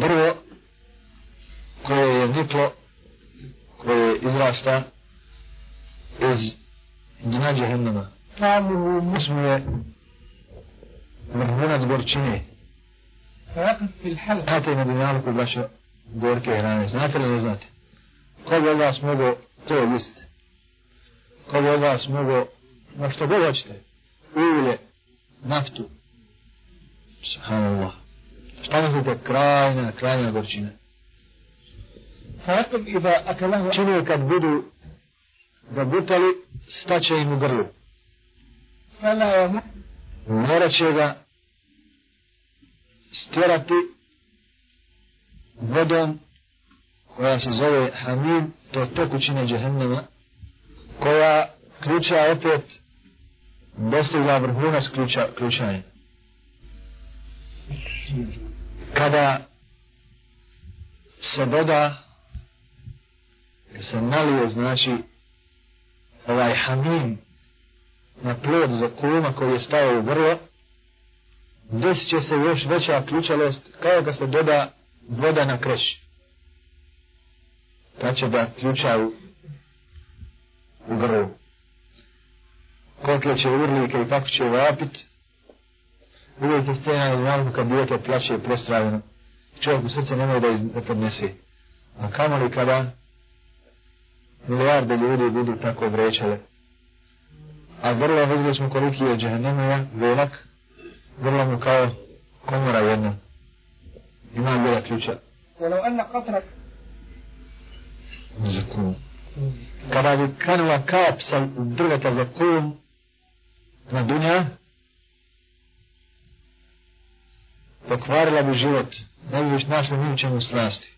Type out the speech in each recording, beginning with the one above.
drvo koje je niklo, koje izrasta iz dna džehennama. Tamo mu je vrhunac gorčine. Znate na dunjalku baš gorke hrane, znate li ne znate? Ko bi od vas mogo to jesti? Ko bi od vas mogo, na što god hoćete, ulje, naftu, subhanallah. Šta mislite, krajna, krajna gorčina? Čini kad budu ga butali, staće im u grlu. Morat će ga stjerati vodom koja se zove Hamid, to je tekućina džehennema, koja ključa opet dostigla vrhunac ključa, ključanja. Kada se doda, se nalije, znači, ovaj hamim na plod za kuma koji je stao u grlo, desit će se još veća ključalost kao da se doda voda na kreš. Ta će da ključa u, u grlu. Koliko će urlike i kako će vapit, uvijek je scena na dnjavku kad dijete plaće i prestravljeno. Čovjek u srce nemoj da, iz, da podnese. A kamo li kada milijarde ljudi budu tako vrećale. A grlo vidjeli smo koliki je džahennemija, velak, vrlo mu kao komora jedna. Ima bila ključa. ولو أن قطرة Zakum. Kada bi kanula kap sa drveta za kum na dunja, pokvarila bi život. Ne bi već našli ni u čemu slasti.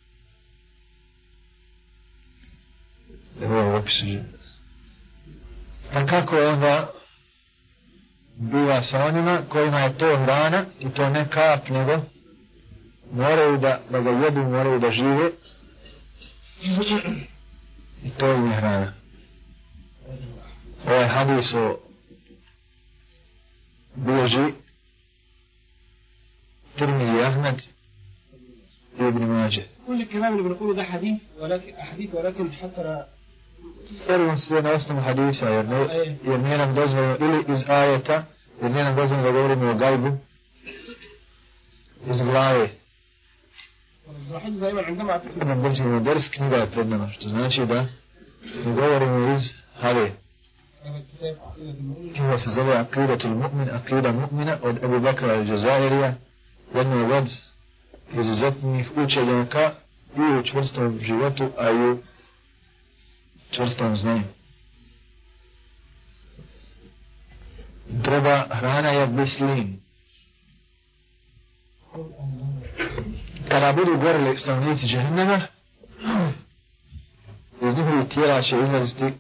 Evo je u opisu. Pa kako onda biva sa onima kojima je to hrana i to ne kap nego moraju da, da ga jedu, moraju da žive i to im je hrana. Ovaj hadis o bilježi Ahmed i Ibn Mađe. كل الكلام اللي بنقوله ده حديث ولكن أحاديث ولكن حتى Prvo se na osnovu hadisa, jer, ne, jer nije nam dozvoljeno, ili iz ajeta, jer nije nam dozvoljeno da govorimo o gajbu, iz glave. Imam Brzinimo Ders, knjiga je pred nama, što znači da ne govorimo iz المؤمن Knjiga se zove Akidatul Mu'min, Akida Mu'mina od Ebu Bakra al-Jazairija, jednog od izuzetnih učenjaka i u čvrstom životu, a i u čvrstom znanju. Treba hrana je bislin. Kada budu gorili stanovnici džehennema, iz njihovih tijela će izlaziti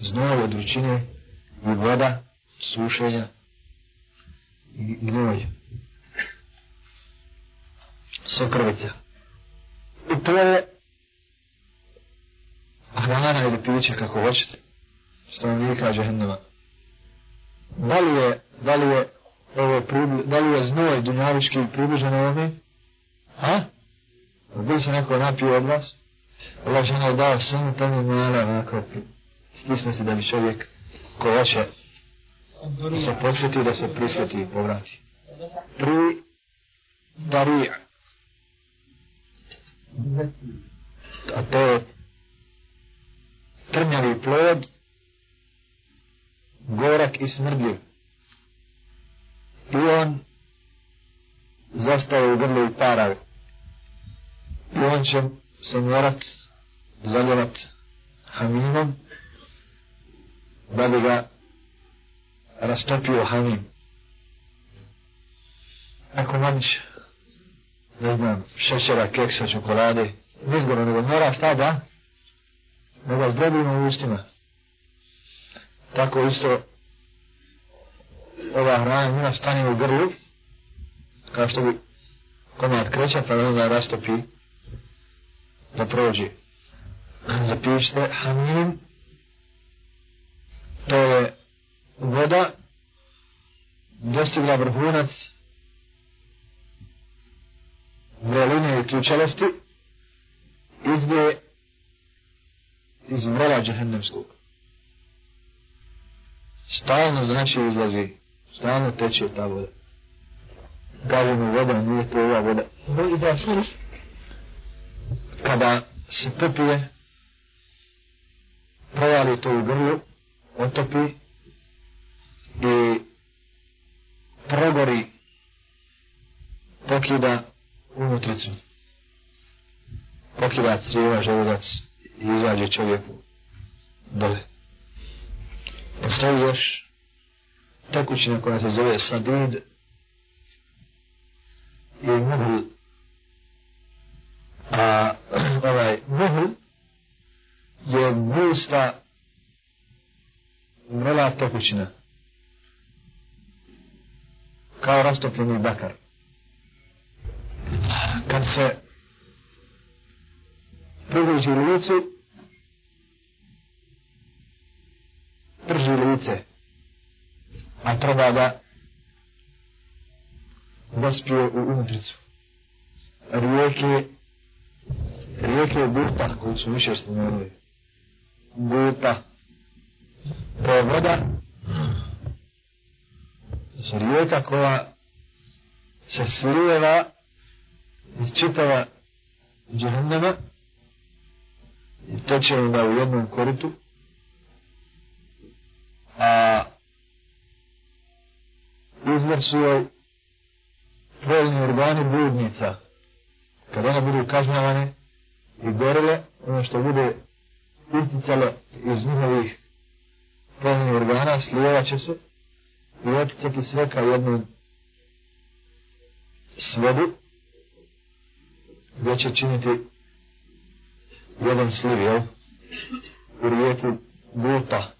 znoj od ručine i voda, sušenja i gnoj. Sokrvica. I to je hrana ili piće kako hoćete stanovnika džehennema. Da li je, da li je ovo pribli, da li je znoj dunjavički približan ovome? Ha? Bi se neko napio od vas? Allah žena je dao samo tamo mala onako stisne se da bi čovjek ko hoće da se posjeti da se prisjeti i povrati. Tri darija. A to je trnjavi plod, gorak i smrdljiv. I on zastaje u grlu i parao. I on će se morat zaljevat hamimom da bi ga rastopio hamim. Ako manjiš ne znam, šećera, keksa, čokolade, nizgoro, nego mora šta da, da ga zdrobimo u ustima. Tako isto ova hrana njima stane u grlu, kao što bi komad kreća, pa da onda rastopi da prođe. Zapišite hamilim, to je voda, dostigla vrhunac vreline i ključalosti izbije iz vrela džehennemskog. Stalno znači izlazi, stalno teče ta voda. Mu voda, nije to ova voda. Kada se popije, provali to u grlu, otopi i progori pokida unutricu. Pokida crijeva, želudac i izađe čovjeku dole. Postoji još tekućina koja se zove sadid i muhl. A ovaj muhl je gusta mrela tekućina kao rastopljeni bakar. Kad se približi licu, prži lice, a treba da dospije u unutricu. Rijeke, rijeke Gurta, koju su više spomenuli. Gurta. To je voda, znači rijeka koja se slijeva iz čitava džahnama i teče onda u jednom koritu. A izvor su joj prolni organi bludnica. Kada one budu kažnjavane i gorele ono što bude isticalo iz njihovih prolni organa slijevat će se i oticati sve kao jednu svodu gdje će činiti jedan sliv, jel? U rijeku Guta